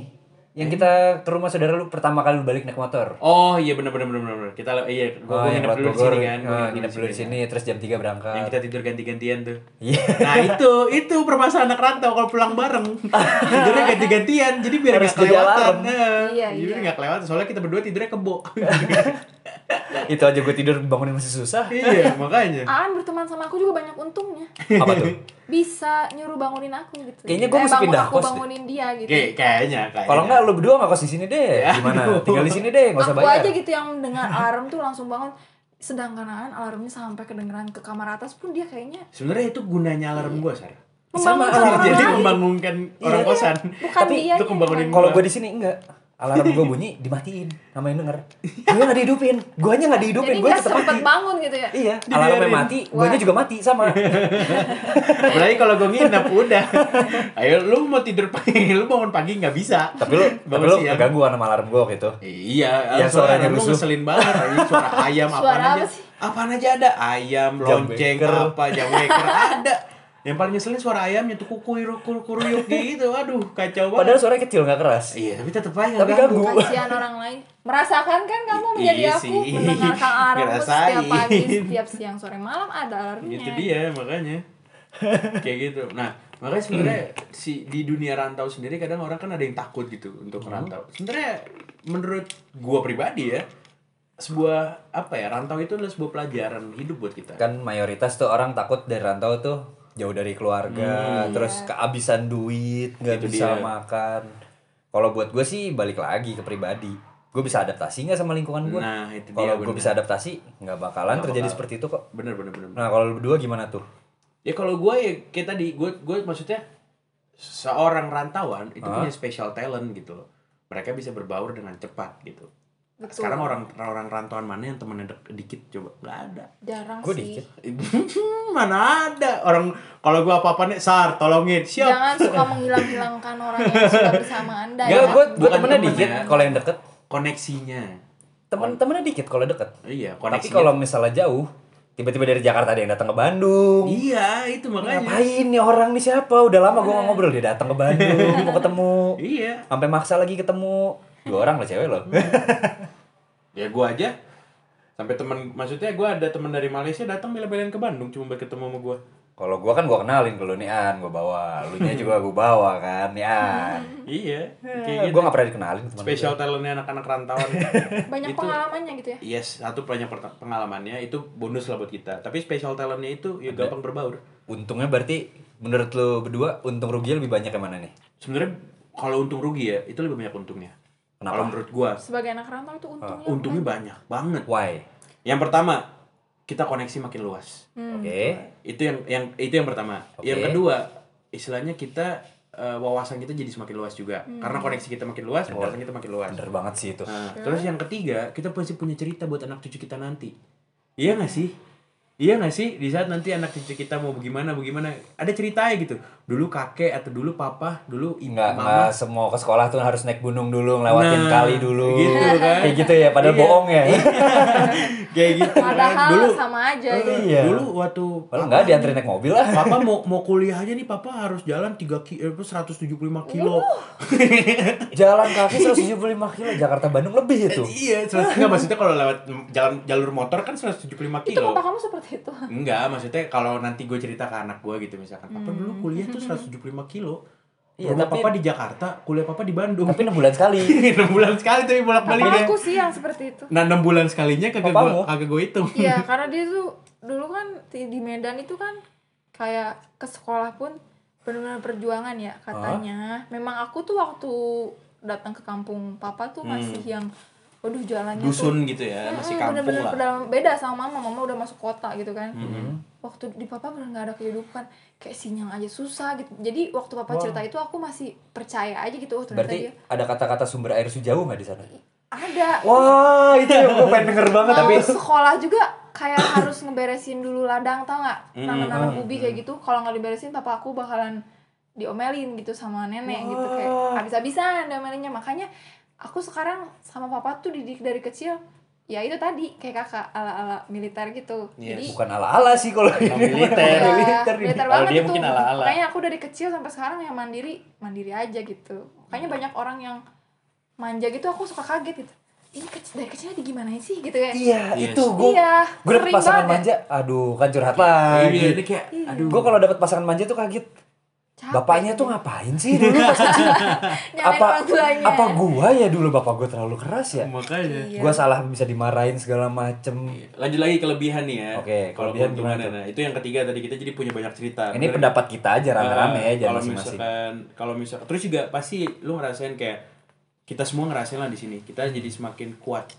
Yang kita ke rumah saudara lu pertama kali lu balik naik motor. Oh iya benar benar benar benar. Kita iya gua, gua yang nginep lewat dulu di sini kan. Gua eh, nginep dulu di sini, terus jam 3 berangkat. Yang kita tidur ganti-gantian tuh. Iya. Nah itu itu permasalahan anak rantau kalau pulang bareng tidurnya ganti-gantian jadi biar Harus nggak jadi kelewatan. Nah, Iya, jadi iya. nggak kelewatan soalnya kita berdua tidurnya kebo. Itu aja gue tidur bangunin masih susah. iya makanya. Aan berteman sama aku juga banyak untungnya Apa tuh? bisa nyuruh bangunin aku gitu Kayaknya gua mesti bangun pindah aku kos deh. bangunin dia gitu Kayak kayaknya kayaknya. Kalau enggak lu berdua nggak kos di sini deh. Gimana? Tinggal di sini deh, nggak usah aku bayar. aja gitu yang mendengar alarm tuh langsung bangun sedangkan Aan alarmnya sampai kedengeran ke kamar atas pun dia kayaknya sebenarnya itu gunanya alarm gua sar. membangun alarm orang jadi membangunkan orang kosan. bukan Tapi dia itu membangunin Kalau gue di sini enggak. Alarm gue bunyi dimatiin sama yang denger. Gue nggak dihidupin. Gue nya nggak dihidupin. jadi Gue tetap sempet mati. bangun gitu ya Iya, Dibiarin. alarmnya mati, gue juga mati sama. Apalagi kalau gua nginep udah. Ayo lu mau tidur pagi, lu bangun pagi nggak bisa. tapi lu, tapi bangun lu keganggu sama alarm gue gitu. Iya, Yang suara suaranya lu ngeselin banget. Suara ayam Suara apaan apa aja. sih? Apaan aja ada. Ayam, lonceng, apa, jam waker ada. Yang paling ngeselin suara ayamnya tuh kukuyuk kuruyuk gitu. Aduh, kacau banget. Padahal suaranya kecil nggak keras. Iya, tapi tetep aja Tapi ganggu. ganggu. kasihan orang lain merasakan kan kamu menjadi Iya aku sih. mendengarkan alarmmu setiap pagi setiap siang sore malam ada alarmnya Itu dia makanya. Kayak gitu. Nah, makanya sebenarnya si di dunia rantau sendiri kadang orang kan ada yang takut gitu untuk Hmm. rantau. Sebenarnya menurut gua pribadi ya, sebuah apa ya rantau itu adalah sebuah pelajaran hidup buat kita. Kan mayoritas tuh orang takut dari rantau tuh jauh dari keluarga, terus kehabisan duit, nggak Hmm, bisa dia. makan. Kalau buat gue sih balik lagi ke pribadi. Gue bisa adaptasi nggak sama lingkungan gue? Nah, Kalau gue bisa adaptasi, nggak bakalan Nggak terjadi bakal. seperti itu kok. Bener bener bener. Nah kalau berdua gimana tuh? Ya kalau gue ya kayak tadi gue gue maksudnya seorang rantauan itu Hah? punya special talent gitu loh. Mereka bisa berbaur dengan cepat gitu. Betul. Sekarang orang orang rantauan mana yang temennya dek- dikit coba nggak ada. jarang Gue sih dikit. mana ada orang kalau gue apa apa nih sar tolongin siap Jangan suka menghilang-hilangkan orang yang sudah bersama Anda Nggak, ya. Gue gue Bukan temennya temen dikit ya. kalau yang deket. koneksinya Temen-temennya dikit kalau deket. iya Tapi koneksinya kalau misalnya jauh, tiba-tiba dari Jakarta ada yang datang ke Bandung. iya itu makanya Ngapain nih orang nih siapa? Udah lama gue gak ngobrol dia datang ke Bandung mau ketemu. iya Sampai maksa lagi ketemu. Dua orang lah cewek loh. ya gue aja. Sampai teman maksudnya gue ada teman dari Malaysia datang bela-belain ke Bandung cuma buat ketemu sama gue Kalau gua kan gua kenalin kalau nih An gua bawa, lu nya juga gua bawa kan nih An. iya Eh, kayak gitu. gua gak pernah dikenalin teman spesial talentnya anak-anak rantauan. Banyak Itu- pengalamannya gitu ya. yes satu banyak pengalamannya. Itu bonus lah buat kita. Tapi spesial talentnya itu ya gampang berbaur. Untungnya berarti menurut lu berdua untung rugi lebih banyak yang mana nih? sebenarnya kalau untung rugi ya itu lebih banyak untungnya Kenapa? kalau menurut gua Sebagai anak rantau itu untungnya. untungnya banyak banget Why? yang pertama kita koneksi makin luas Hmm. Oke. itu yang yang itu yang pertama Oke. yang kedua istilahnya kita eh, wawasan kita jadi semakin luas juga Hmm. karena koneksi kita makin luas wawasan kita makin luas Bener banget sih itu. nah, terus yang ketiga kita pasti punya cerita buat anak cucu kita nanti iya nggak sih iya nggak sih di saat nanti anak cucu kita mau bagaimana bagaimana ada ceritanya gitu dulu kakek atau dulu papa dulu ibu Enggak, mama enggak semua ke sekolah tuh harus naik gunung dulu, ngelewatin Nah, kali dulu. gitu kan. Kayak gitu ya, padahal Iya. bohong ya. kayak gitu kan. Padahal dulu sama aja eh, gitu. Iya. dulu waktu Padahal enggak dianterin naik mobil lah. Papa mau mau kuliah aja nih papa harus jalan 3 ki eh, 175 kilo. Jalan kaki 175 kilo Jakarta Bandung lebih itu. iya, seratus- enggak maksudnya kalau lewat jalan jalur motor kan 175 Itu kilo. papa kamu seperti itu. Enggak, maksudnya kalau nanti gue cerita ke anak gue gitu misalkan, papa dulu kuliah tuh 175 kilo. Iya, Rumah tapi- papa di Jakarta, kuliah papa di Bandung. Tapi 6 bulan sekali. 6 bulan sekali tapi bolak-balik Papa ya. aku sih yang seperti itu. Nah, 6 bulan sekalinya kagak gue kagak gue hitung. Iya, karena dia tuh dulu kan di Medan itu kan kayak ke sekolah pun benar-benar perjuangan ya katanya. Memang aku tuh waktu datang ke kampung papa tuh masih yang waduh jalannya tuh Dusun gitu ya, masih Mm, kampung bener-bener lah. beda, beda sama mama. Mama udah masuk kota gitu kan. Mm-hmm. waktu di papa bener nggak ada kehidupan. Kayak sinyal aja susah gitu. Jadi waktu papa cerita itu aku masih percaya aja gitu. Oh ternyata Berarti dia ada kata-kata sumber air sujauh nggak di sana? ada. Wah, itu yang gue pengen denger banget. Tapi sekolah juga kayak harus ngeberesin dulu ladang tau nggak? Hmm, nanam-nanam ubi kayak gitu. Kalau nggak diberesin papa aku bakalan diomelin gitu sama nenek gitu. Kayak habis-habisan diomelinnya makanya aku sekarang sama papa tuh didik dari kecil ya itu tadi kayak kakak ala-ala militer gitu Yes. jadi bukan ala-ala sih kalau ini. militer. Iya, militer nih. militer Kalau banget dia itu. mungkin ala-ala. Makanya aku dari kecil sampai sekarang yang mandiri, mandiri aja gitu. Makanya banyak orang yang manja gitu aku suka kaget gitu. Ini kecil dari kecilnya di gimana sih gitu ya. Iya, Yes. itu gue. Iya, Gue dapet pasangan banget. manja, aduh kan curhat Iya, lagi. ini kayak aduh. Gue kalau dapet pasangan manja tuh kaget. Capek Bapaknya tuh ngapain sih dulu pas kecil? Apa orang tuanya. apa gua ya dulu bapak gue terlalu keras ya? makanya. Iya. Gua salah bisa dimarahin segala macem. Lanjut lagi kelebihan nih ya. Oke, kalau kelebihan gimana tuh? nah, itu yang ketiga tadi kita jadi punya banyak cerita. Ini Bener- pendapat kita aja rame-rame Ah, ya, jangan kalau masing-masing. misalkan kalau misal terus juga pasti lu ngerasain kayak kita semua ngerasain lah di sini. Kita jadi semakin kuat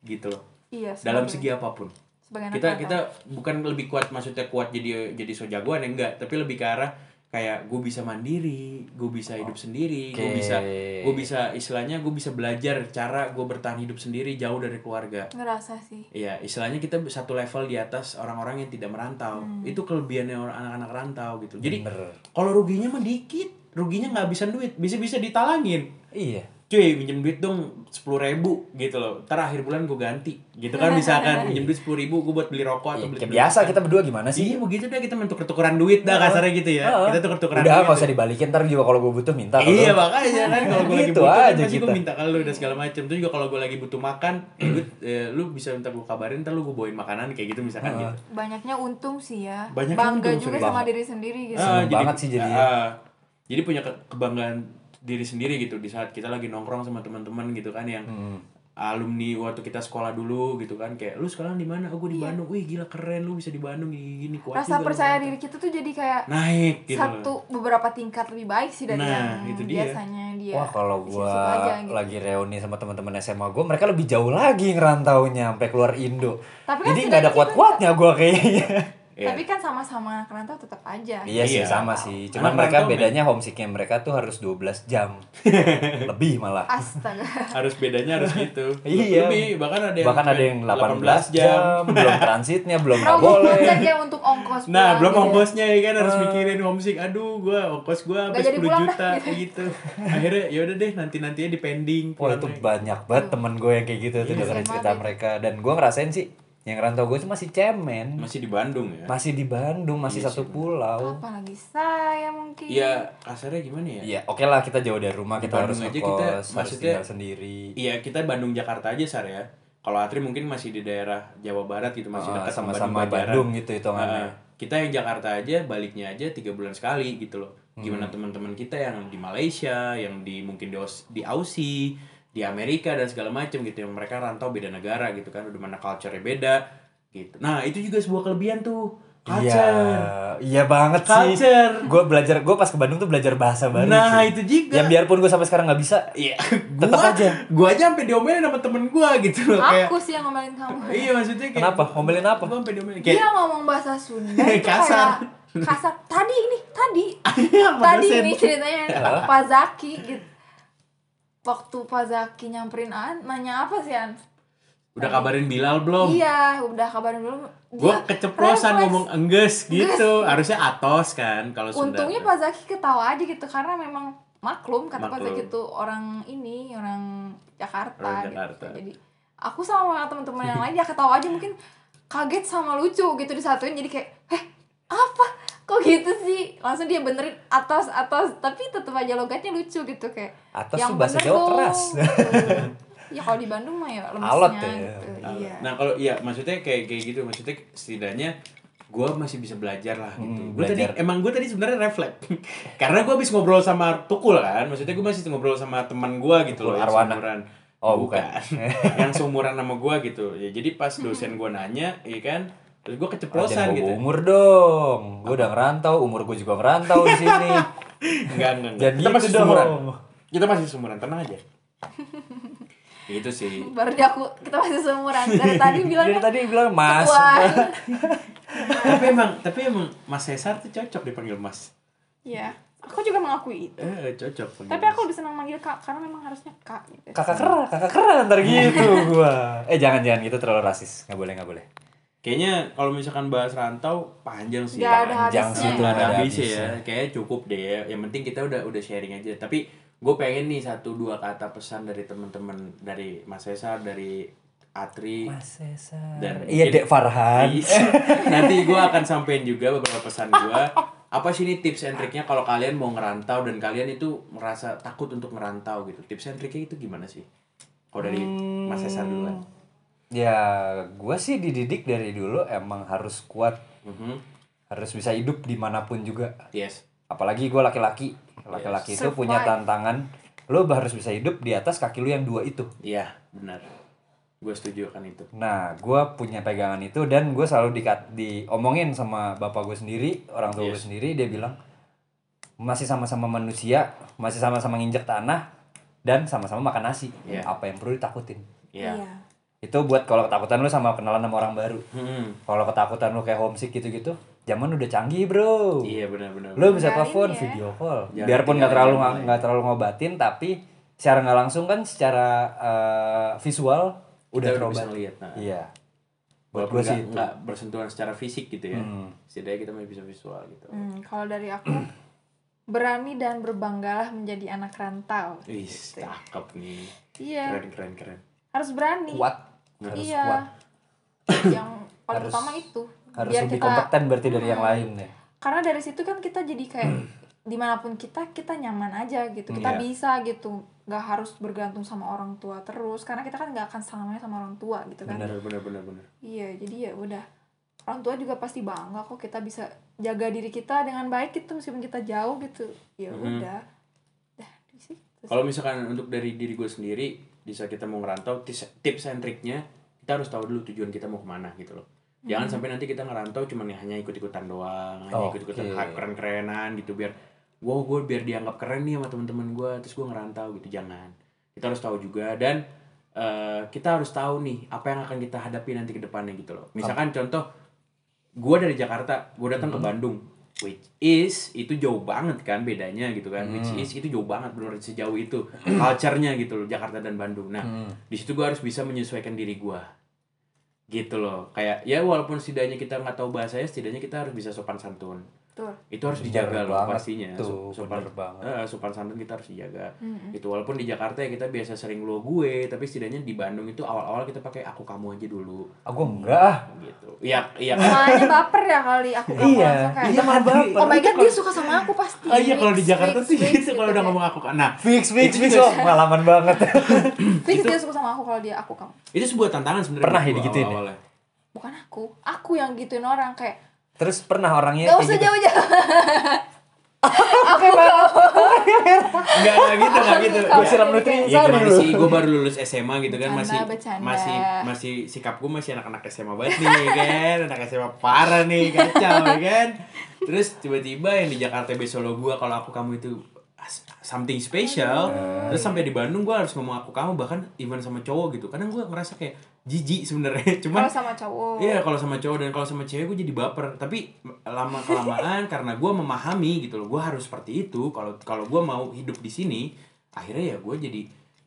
gitu loh. Iya, Dalam sebagai- segi apa pun. sebagai anak Kita kita bukan lebih kuat maksudnya kuat jadi jadi so jagoan ya enggak, tapi lebih ke arah kayak gue bisa mandiri, gue bisa hidup sendiri, gue bisa gue bisa istilahnya gue bisa belajar cara gue bertahan hidup sendiri jauh dari keluarga. ngerasa sih. Iya, istilahnya kita satu level di atas orang-orang yang tidak merantau. Itu kelebihannya orang anak-anak rantau gitu. Jadi kalau ruginya mah dikit, ruginya nggak habisan duit, bisa-bisa ditalangin. Iya. Cuy, minjem duit dong sepuluh ribu gitu loh. Ntar akhir bulan gue ganti, gitu kan misalkan minjem duit sepuluh ribu gue buat beli rokok Iya, atau beli kayak beli biasa kita berdua gimana sih? Iya begitu deh kita main tuker-tukeran duit dah kasarnya gitu ya. Kita tuker-tukeran Udah duit. nggak usah dibalikin ntar juga kalau gue butuh minta. Iya makanya kan kalau gue lagi Gitu butuh kan aja pasti gue minta ke lu dan segala macam. Terus juga kalau gue lagi butuh makan, eh, gue, eh, lu bisa minta gue kabarin, ntar lu gue bawain makanan kayak gitu misalkan gitu. Banyaknya untung sih ya. Banyaknya Bangga untung, juga sama diri sendiri gitu. Ah, banget sih jadinya. ah, jadi punya ke- kebanggaan diri sendiri gitu di saat kita lagi nongkrong sama teman-teman gitu kan yang Hmm. alumni waktu kita sekolah dulu gitu kan kayak lu sekarang di mana? Oh gue di Bandung. Wih gila keren lu bisa di Bandung gini gini kuat Rasa percaya ternyata." diri kita tuh jadi kayak naik gitu loh. satu beberapa tingkat lebih baik sih dari Nah, yang itu dia. biasanya dia. Wah kalau gua gitu. lagi reuni sama teman-teman SMA gua, mereka lebih jauh lagi ngerantaunya sampai keluar Indo. Tapi kan Jadi nggak ada kuat-kuatnya gua kayaknya. Iya. Tapi kan sama-sama kerantau tetap aja. Iya sih Iya. sama sih. Cuman Anak mereka bedanya homesicknya mereka tuh harus 12 jam. Lebih malah. Astaga. harus bedanya harus gitu Iya. lebih bahkan ada yang Bahkan ada yang 18 jam, belum transitnya, belum nggak Rombongan boleh. saja untuk ongkos Nah, pulang belum gitu. ongkosnya ya kan harus Ah. mikirin homesick. Aduh, gua ongkos gua Nggak sampai jadi 10 pulang juta dah, kayak gitu. Akhirnya ya udah deh, nanti-nantinya di pending. Wah itu banyak banget temen gue yang kayak gitu tuh Iya, dengerin sama cerita mereka dan gue ngerasain sih yang rantau gue tuh masih cemen masih di Bandung ya. masih di Bandung masih Iya satu sih, pulau Apalagi saya mungkin. Iya, kasarnya gimana ya? ya oke lah kita jauh dari rumah Di kita harus Bandung aja ngekos kita, harus maksudnya- tinggal sendiri Iya, kita Bandung Jakarta aja Sar ya. Kalau Atri mungkin masih di daerah Jawa Barat gitu, masih Ah, dekat sama sama-sama Bandung, Bandung gitu hitungannya Ah, kita yang Jakarta aja baliknya aja tiga bulan sekali gitu loh. Gimana Hmm. teman-teman kita yang di Malaysia, yang di mungkin di, Aus- di Aussie, di Amerika dan segala macam gitu yang mereka rantau beda negara gitu kan, udah mana culture-nya beda gitu. Nah, itu juga sebuah kelebihan tuh. iya Culture. iya banget sih Culture. gue belajar gue pas ke Bandung tuh belajar bahasa baru Nah, cuy. itu juga. yang biarpun gue sampai sekarang nggak bisa Iya, Tetep gua aja. Gua aja sampai diomelin sama temen gua gitu loh kayak. Aku sih yang ngomelin kamu. Iya maksudnya kayak Kenapa? Ngomelin apa? Gua sampai diomelin Dia kayak ngomong bahasa Sunda Kasar. kayak kasar. Tadi ini, tadi. sama tadi ini ceritanya Pak Zaki gitu. Waktu Pak Zaki nyamperin An, nanya apa sih An? Udah kabarin Bilal belum? Iya, udah kabarin belum. Gua Dia keceplosan refleks. ngomong engges gitu. Harusnya atos kan kalau Sunda. Untungnya Pak Zaki ketawa aja gitu karena memang maklum kata Pak. Zaki itu orang ini orang Jakarta, Orang Jakarta. gitu. Jadi aku sama teman-teman yang lain ya ketawa aja mungkin kaget sama lucu gitu disatuin jadi kayak eh apa kok gitu sih langsung dia benerin atas atas tapi tetap aja logatnya lucu gitu kayak Atas yang tuh bahasa bener Jawa keras. gitu. ya kalau di Bandung mah ya lemesnya Alot ya. gitu iya Nah, kalau iya maksudnya kayak kayak gitu, maksudnya setidaknya gue masih bisa belajar lah gitu. Hmm, Gua tadi belajar. emang gue tadi sebenarnya refleks. Karena gue habis ngobrol sama Tukul kan, maksudnya gue masih ngobrol sama teman gue gitu loh Tukul yang Arwana. seumuran. Oh, bukan. yang seumuran sama gue gitu. Ya jadi pas dosen gue nanya, iya kan, terus gue keceplosan gitu. umur dong gue udah ngerantau umur gue juga ngerantau di sini Enggak, enggak, Kita gitu masih dong. seumuran. Kita masih seumuran, tenang aja. itu sih. baru dia aku kita masih seumuran dari tadi dari bilangnya tadi bilang mas tapi emang tapi emang Mas Cesar tuh cocok dipanggil Mas. Iya, aku juga mengakui itu. Eh, cocok Tapi aku lebih senang manggil kak karena memang harusnya kak. Gitu. kakak kera kakak kera ntar gitu gua eh jangan jangan gitu terlalu rasis nggak boleh nggak boleh Kayaknya kalau misalkan bahas rantau panjang sih. Gak ada panjang sih itu, ada habisnya ya. Kayaknya cukup deh ya. Yang penting kita udah udah sharing aja. Tapi gue pengen nih satu dua kata pesan dari teman-teman dari Mas Cesar, dari Atri. mas Cesar Dan iya dek Farhan Iya. Nanti gue akan sampein juga beberapa pesan gue. Apa sih ini tips and triknya kalau kalian mau ngerantau dan kalian itu merasa takut untuk ngerantau gitu. Tips and triknya itu gimana sih? Kalau dari Mas Cesar duluan. Ya gua sih dididik dari dulu emang harus kuat Mhm. harus bisa hidup di mana pun juga Yes. apalagi gue laki-laki laki-laki itu Survive. punya tantangan lo harus bisa hidup di atas kaki lu yang dua itu Iya, benar. Gue setuju akan itu. nah gue punya pegangan itu dan gue selalu dikat diomongin sama bapak gue sendiri orang tua gue Yes. sendiri dia bilang masih sama-sama manusia masih sama-sama nginjek tanah dan sama-sama makan nasi Iya. apa yang perlu ditakutin Iya. Itu buat kalau ketakutan lu sama kenalan sama orang baru Hmm. kalau ketakutan lu kayak homesick gitu-gitu zaman udah canggih bro Iya benar-benar. lu bisa telepon ya. video call Jangan biarpun nggak terlalu lain. nggak terlalu ngobatin tapi secara nggak langsung kan secara eh, visual udah Kita udah terobat bisa nah. iya buat Walaupun gue sih nggak bersentuhan secara fisik gitu ya. Hmm. Setidaknya kita masih bisa visual gitu. Hmm, kalau dari aku berani dan berbanggalah menjadi anak rantau. Wih, Gitu. cakep nih. Iya, Keren keren keren. harus berani. kuat harus iya. kuat Yang paling Harus- utama itu. harus Biar lebih kita kompeten berarti dari yang Hmm. lain ya karena dari situ kan kita jadi kayak di mana pun kita kita nyaman aja gitu kita Iya. bisa gitu nggak harus bergantung sama orang tua terus karena kita kan nggak akan selamanya sama orang tua gitu kan Benar benar benar benar. iya jadi ya udah orang tua juga pasti bangga kok kita bisa jaga diri kita dengan baik gitu meskipun kita jauh gitu ya Mhm. udah dah di situ Kalau misalkan untuk dari diri gue sendiri, di saat kita mau ngerantau, tips, tips and triknya kita harus tahu dulu tujuan kita mau ke mana gitu loh. Jangan Hmm. sampai nanti kita ngerantau cuman ya hanya ikut-ikutan doang, hanya Oke. ikut-ikutan hype keren-kerenan gitu biar wow gue biar dianggap keren nih sama teman-teman gue terus gue ngerantau gitu jangan. Kita harus tahu juga dan eh, kita harus tahu nih apa yang akan kita hadapi nanti ke depannya gitu loh. Misalkan contoh gue dari Jakarta gue datang Hmm. ke Bandung which is itu jauh banget kan bedanya gitu kan. Which Hmm. is itu jauh banget benar sejauh itu. Culture-nya gitu loh Jakarta dan Bandung. Nah Hmm. di situ gue harus bisa menyesuaikan diri gue gitu loh. Kayak ya walaupun setidaknya kita nggak tahu bahasanya setidaknya kita harus bisa sopan santun Betul. itu harus Bener dijaga loh banget pastinya tuh, So- sopan banget. eh, sopan santun kita harus dijaga Mm-mm. itu walaupun di Jakarta ya kita biasa sering lo gue tapi setidaknya di Bandung itu awal-awal kita pakai aku kamu aja dulu Aku enggak ah. gitu iya iya Soalnya baper ya kali aku kamu Iya, kayak iya malah baper. Oh my god dia suka sama aku pasti Ah, iya kalau di Jakarta sih gitu kalau udah ngomong aku kan nah Fix, fix, fix. Oh, pengalaman banget. Fix dia suka sama aku kalau dia aku kamu itu sebuah tantangan sebenarnya Pernah ya digituin. Bukan aku Aku yang gituin orang kayak Terus pernah orangnya Gak usah gitu. jauh-jauh Aku Enggak, enggak gitu, enggak gitu. Gue siram nutrisa Ya gimana dulu. sih, gue baru lulus SMA gitu kan masih bercanda. masih masih sikap gue masih anak-anak SMA banget nih kan, anak SMA parah nih kacau ya kan. Terus tiba-tiba yang di Jakarta Besolo gue kalau aku kamu itu as- something special. Terus sampai di Bandung gue harus ngomong aku kamu bahkan even sama cowok gitu. Kadang gue ngerasa kayak jijik sebenarnya. Cuman Kalau sama cowok. Iya kalau sama cowok dan kalau sama cewek gue jadi baper. Tapi lama kelamaan karena gue memahami gitu loh. Gue harus seperti itu. Kalau kalau gue mau hidup di sini akhirnya ya gue jadi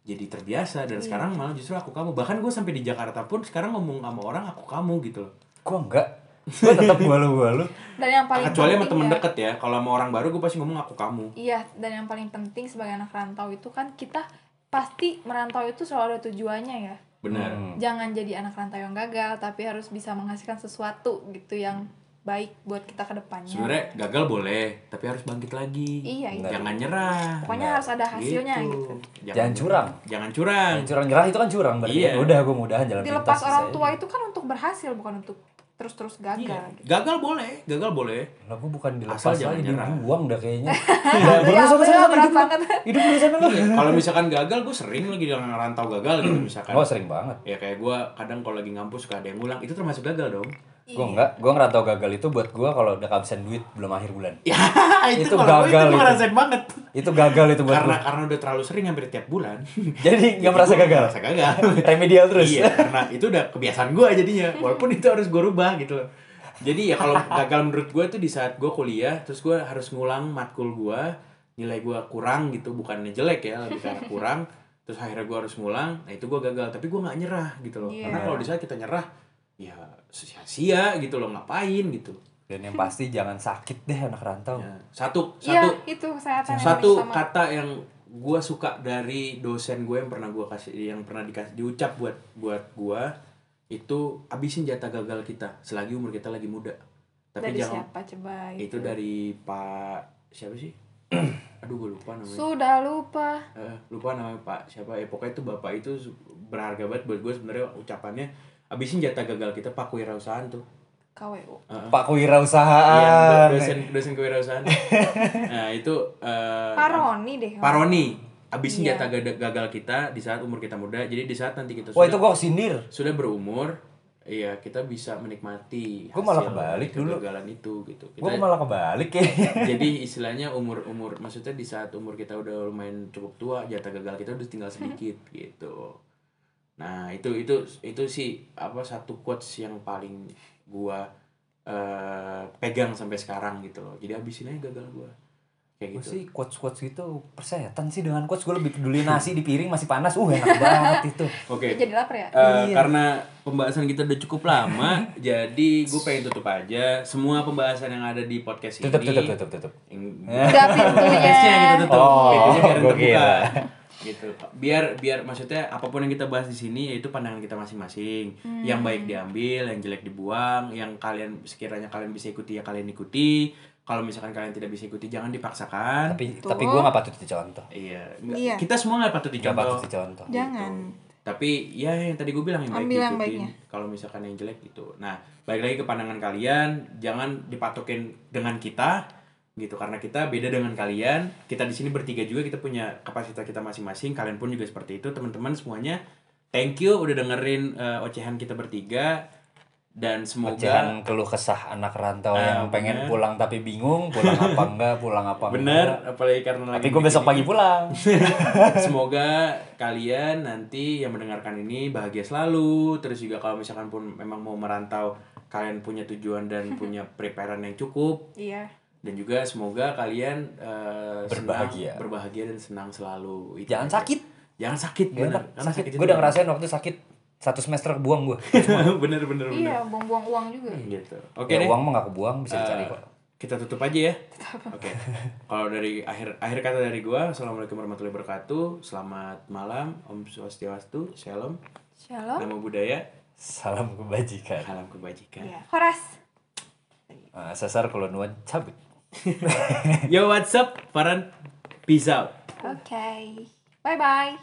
jadi terbiasa. Dan sekarang malah justru aku kamu. Bahkan gue sampai di Jakarta pun sekarang ngomong sama orang aku kamu gitu loh. Gue enggak. Gue tetap malu-malu. Dan yang paling kecuali sama temen ya, deket ya. Kalau sama orang baru gue pasti ngomong aku kamu. Iya, dan yang paling penting sebagai anak rantau itu kan kita pasti merantau itu selalu ada tujuannya ya. Benar Hmm. Jangan jadi anak rantau yang gagal, tapi harus bisa menghasilkan sesuatu gitu yang baik buat kita ke depannya. sebenarnya gagal boleh tapi harus bangkit lagi Iya, itu. jangan nyerah Pokoknya harus ada hasilnya gitu. Jangan curang. jangan curang Yang curang nyerah itu kan curang berarti. Iya. Udah gue mudahan jalan Dilepas pintas orang tua itu kan untuk berhasil bukan untuk terus-terus gagal Iya. gitu. gagal boleh gagal boleh Lah gue bukan dilepas Asal jangan dibuang dah kayaknya. Iya, iya, berat sana, hidup banget. Hidup lu sana lu. kalau misalkan gagal gue sering lagi dengan rantau gagal gitu misalkan Oh sering banget. ya kayak gue kadang kalau lagi ngampus suka ada yang ngulang itu termasuk gagal dong Iya. Gue enggak, gue ngerantau gagal itu buat gue kalau udah kehabisan duit belum akhir bulan. ya itu, Itu gua gagal itu itu. ngerasain banget Itu gagal itu buat karena gue. karena udah terlalu sering hampir tiap bulan Jadi nggak merasa Gua gagal. merasa gagal Remedial terus. iya karena itu udah kebiasaan gue jadinya walaupun itu harus gue rubah gitu loh jadi ya kalau gagal menurut gue tuh di saat gue kuliah terus gue harus ngulang matkul gue nilai gue kurang gitu bukannya jelek ya lebih karena kurang terus akhirnya gue harus ngulang nah itu gue gagal tapi gue nggak nyerah gitu loh Iya. karena kalau di saat kita nyerah ya sia-sia gitu loh ngapain gitu. Dan yang pasti jangan sakit deh anak rantau. Ya, satu Iya, satu. itu kesehatan yang satu utama. kata yang gue suka dari dosen gue yang pernah gue kasih yang pernah dikasih diucap buat buat gue itu abisin jatah gagal kita selagi umur kita lagi muda. Tapi dari jangan siapa coba itu? dari pak siapa sih? Aduh gue lupa namanya. Sudah lupa. Eh, lupa namanya pak siapa. Ya pokoknya itu bapak itu berharga banget buat gue sebenarnya ucapannya abisin jatah gagal kita pak kewirausahaan tuh KWU. Pak Iya, kewirausahaan. dosen dosen kewirausahaan nah itu eh, Paroni deh. Paroni abisin Iya. jatah gagal kita di saat umur kita muda jadi di saat nanti kita Wah sudah itu gue kesindir. sudah berumur iya kita bisa menikmati Gua malah hasil kebalik dari dulu. kegagalan itu gitu Gue kita malah kebalik ya. jadi istilahnya umur umur maksudnya di saat umur kita udah lumayan cukup tua jatah gagal kita udah tinggal sedikit gitu nah itu itu itu sih apa satu quotes yang paling gua eh, pegang sampai sekarang gitu loh jadi habisin aja gagal gua kayak Gue gitu sih quotes-quotes gitu persetan sih dengan quotes gue lebih peduli nasi di piring masih panas. Uh enak banget itu. oke Ya, jadi lapar ya? Eh, Iya. Karena pembahasan kita udah cukup lama, jadi gue pengen tutup aja semua pembahasan yang ada di podcast Tutup ini. tutup tutup tutup. Yang- Udah pintunya. Podcastnya yang kita tutup, Oh, pintunya biar gua terbuka. Gitu. Biar biar maksudnya apa pun yang kita bahas di sini yaitu pandangan kita masing-masing. Hmm. Yang baik diambil, yang jelek dibuang, yang kalian sekiranya kalian bisa ikuti ya kalian ikuti. Kalau misalkan kalian tidak bisa ikuti jangan dipaksakan. Tapi Betul. tapi gue nggak patut dicontoh. Iya, Iya. kita semua nggak patut Gak dicontoh. patut dicontoh. Jangan. Tapi ya yang tadi gue bilang yang baik Ambil yang diikutin. baiknya. Kalau misalkan yang jelek gitu. Nah, balik lagi ke pandangan kalian, jangan dipatokin dengan kita gitu karena kita beda dengan kalian. Kita di sini bertiga juga kita punya kapasitas kita masing-masing. Kalian pun juga seperti itu, teman-teman semuanya. Thank you udah dengerin eh, ocehan kita bertiga dan semoga Ocehan keluh kesah anak rantau Ah, yang pengen bener. pulang tapi bingung pulang apa enggak pulang apa bener enggak. apalagi karena lagi Tapi gue besok pagi pulang. Semoga kalian nanti yang mendengarkan ini bahagia selalu. Terus juga kalau misalkan pun memang mau merantau kalian punya tujuan dan punya preparean yang cukup Iya. Dan juga semoga kalian eh, Berbahagia. senang, berbahagia dan senang selalu. Itu Jangan aja. sakit. Jangan sakit, Gak bener. Karena sakit. itu Gue udah ngerasain waktu sakit satu semester kebuang gue. bener bener bener. Iya, buang-buang uang juga. Gitu. Oke Ya, deh. uang mah gak kebuang bisa dicari Eh, kok. kita tutup aja ya. Oke. Kalau dari akhir akhir kata dari gua, assalamualaikum warahmatullahi wabarakatuh. Selamat malam, Om Swastiastu, Shalom, Shalom. Namo Buddhaya, Salam kebajikan. salam kebajikan. Iya. Horas. Uh, sasar kalau nuan cabut. Yo, what's up? Farhan, peace out. Oke. Bye bye.